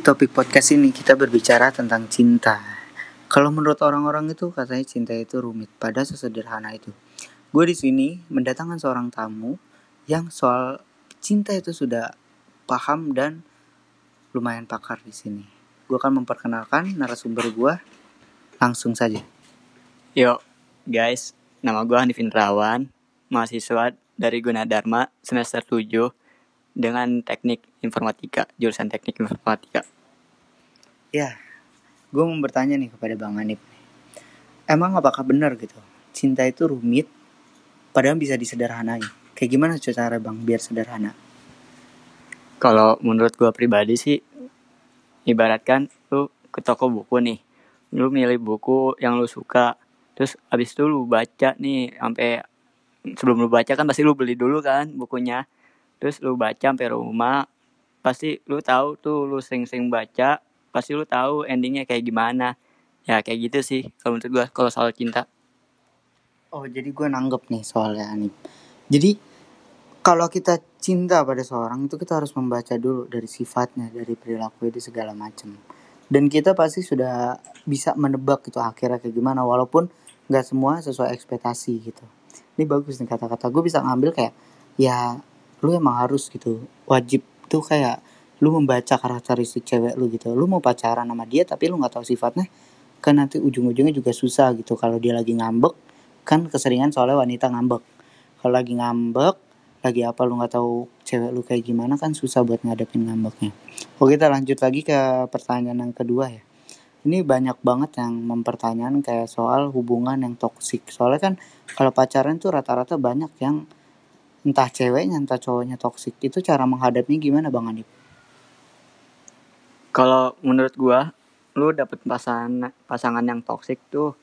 Topik podcast ini kita berbicara tentang cinta. Kalau menurut orang-orang itu katanya cinta itu rumit, pada sesederhana itu. Gue di sini mendatangkan seorang tamu yang soal cinta itu sudah paham dan lumayan pakar di sini. Gue akan memperkenalkan narasumber gue langsung saja. Yuk, guys, nama gue Hanif Indrawan, mahasiswa dari Gunadarma semester 7 dengan teknik informatika, jurusan teknik informatika. Ya, gue mau bertanya nih kepada Bang Hanif. Emang apakah benar gitu? Cinta itu rumit, padahal bisa disederhanai. Kayak gimana cara Bang biar sederhana? Kalau menurut gue pribadi sih, ibaratkan lu ke toko buku nih, lu milih buku yang lu suka, terus abis itu lu baca nih sampai sebelum lu baca kan pasti lu beli dulu kan bukunya terus lu baca sampai rumah pasti lu tahu tuh lu sering-sering baca pasti lu tahu endingnya kayak gimana. Ya kayak gitu sih kalau menurut gua kalau soal cinta. Oh jadi gue nanggep nih soalnya Anip. Jadi kalau kita cinta pada seorang itu kita harus membaca dulu dari sifatnya dari perilaku itu segala macam dan kita pasti sudah bisa menebak itu akhirnya kayak gimana walaupun nggak semua sesuai ekspektasi gitu. Ini bagus nih kata-kata. Gue bisa ngambil kayak ya lu emang harus gitu wajib tuh kayak lu membaca karakteristik cewek lu gitu. Lu mau pacaran sama dia tapi lu nggak tahu sifatnya kan nanti ujung-ujungnya juga susah gitu. Kalau dia lagi ngambek kan keseringan soalnya wanita ngambek. Kalau lagi ngambek lagi apa lu nggak tahu cewek lu kayak gimana kan susah buat ngadepin ngambeknya. Oke kita lanjut lagi ke pertanyaan yang kedua ya. Ini banyak banget yang mempertanyakan kayak soal hubungan yang toksik soalnya kan kalau pacaran tuh rata-rata banyak yang entah ceweknya entah cowoknya toksik itu cara menghadapinya gimana bang Anip? Kalau menurut gua, lu dapet pasangan pasangan yang toksik tuh,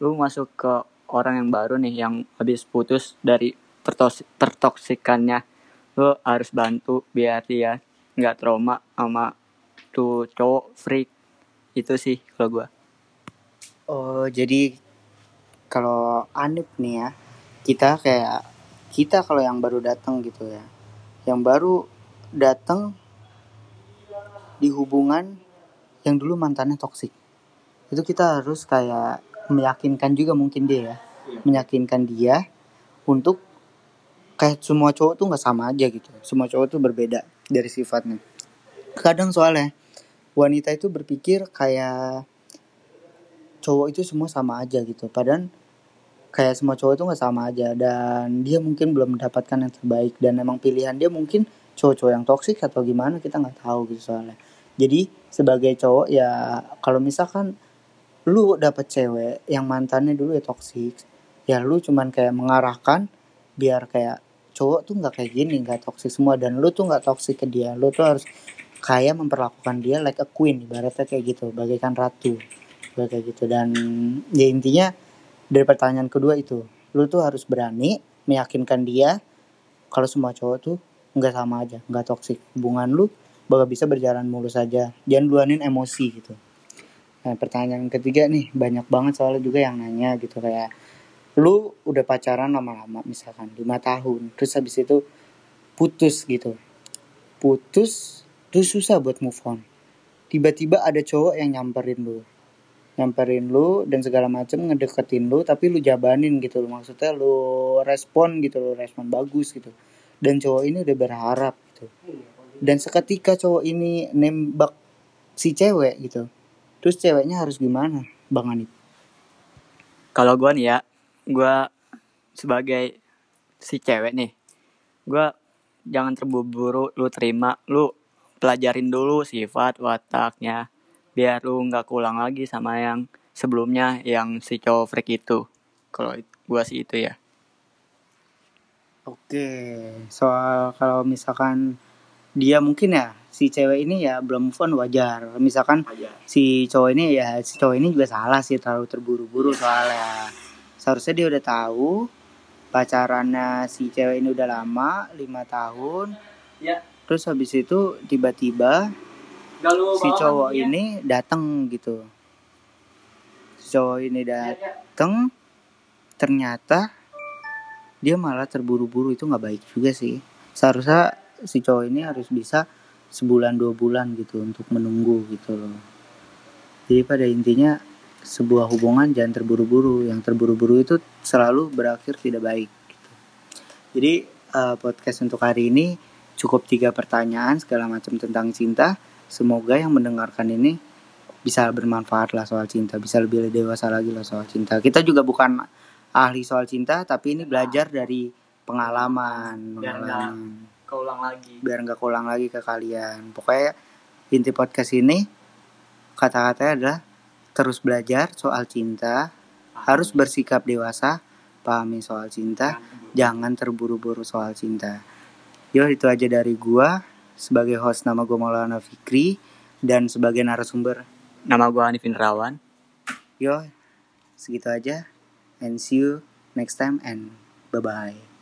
lu masuk ke orang yang baru nih yang habis putus dari pertos pertoksikannya, lu harus bantu biar dia nggak trauma sama tuh cowok freak itu sih kalau gua. Oh jadi kalau Anip nih ya kita kayak kita kalau yang baru datang gitu ya. Yang baru datang di hubungan yang dulu mantannya toksik itu kita harus kayak meyakinkan juga mungkin dia ya. Iya. meyakinkan dia untuk kayak semua cowok tuh nggak sama aja gitu. Semua cowok tuh berbeda dari sifatnya. Kadang soalnya wanita itu berpikir kayak cowok itu semua sama aja gitu. Padahal kayak semua cowok itu nggak sama aja. Dan dia mungkin belum mendapatkan yang terbaik. Dan emang pilihan dia mungkin cowok-cowok yang toksik atau gimana kita nggak tahu gitu soalnya. Jadi sebagai cowok ya kalau misalkan lu dapet cewek yang mantannya dulu ya toksik ya lu cuman kayak mengarahkan biar kayak cowok tuh nggak kayak gini nggak toksik semua. Dan lu tuh nggak toksik ke dia lu tuh harus kayak memperlakukan dia like a queen ibaratnya kayak gitu bagaikan ratu kayak gitu. Dan ya intinya dari pertanyaan kedua itu lu tuh harus berani meyakinkan dia kalau semua cowok tuh nggak sama aja nggak toksik hubungan lu bakal bisa berjalan mulus saja jangan luanin emosi gitu. Nah pertanyaan ketiga nih banyak banget soalnya juga yang nanya gitu. Kayak lu udah pacaran lama-lama misalkan lima tahun terus habis itu putus gitu. Putus tuh susah buat move on. Tiba-tiba ada cowok yang nyamperin lu nyamperin lu dan segala macem ngedeketin lu tapi lu jabanin gitu loh. Maksudnya lu respon gitu lo respon bagus gitu. Dan cowok ini udah berharap gitu. Dan seketika cowok ini nembak si cewek gitu terus ceweknya harus gimana bang Anip kalau gue nih ya gue sebagai si cewek nih gue jangan terburu-buru lu terima lu pelajarin dulu sifat wataknya biar lu nggak kulang lagi sama yang sebelumnya yang si cowok freak itu. Kalau gua sih itu ya. Oke soal kalau misalkan dia mungkin ya si cewek ini ya belum move on wajar. Misalkan wajar. si cowok ini ya si cowok ini juga salah sih terlalu terburu-buru soalnya. Seharusnya dia udah tahu pacarannya si cewek ini udah lama lima tahun. Ya. terus habis itu tiba-tiba si cowok ya. ini datang gitu si cowok ini iya, iya. datang ternyata dia malah terburu-buru itu nggak baik juga sih seharusnya si cowok ini harus bisa sebulan dua bulan gitu untuk menunggu gitu loh jadi pada intinya sebuah hubungan jangan terburu-buru yang terburu-buru itu selalu berakhir tidak baik gitu. jadi uh, podcast untuk hari ini cukup tiga pertanyaan segala macam tentang cinta semoga yang mendengarkan ini bisa bermanfaat lah soal cinta bisa lebih dewasa lagi lah soal cinta. Kita juga bukan ahli soal cinta tapi ini belajar dari pengalaman Biar pengalaman. Keulang lagi. biar nggak keulang lagi ke kalian. Pokoknya inti podcast ini kata-katanya adalah terus belajar soal cinta harus bersikap dewasa pahami soal cinta jangan terburu-buru soal cinta. Yo itu aja dari gua sebagai host nama gua Maulana Fikri. Dan sebagai narasumber Nama gua Hanifin Rawan. yo segitu aja. And see you next time and bye bye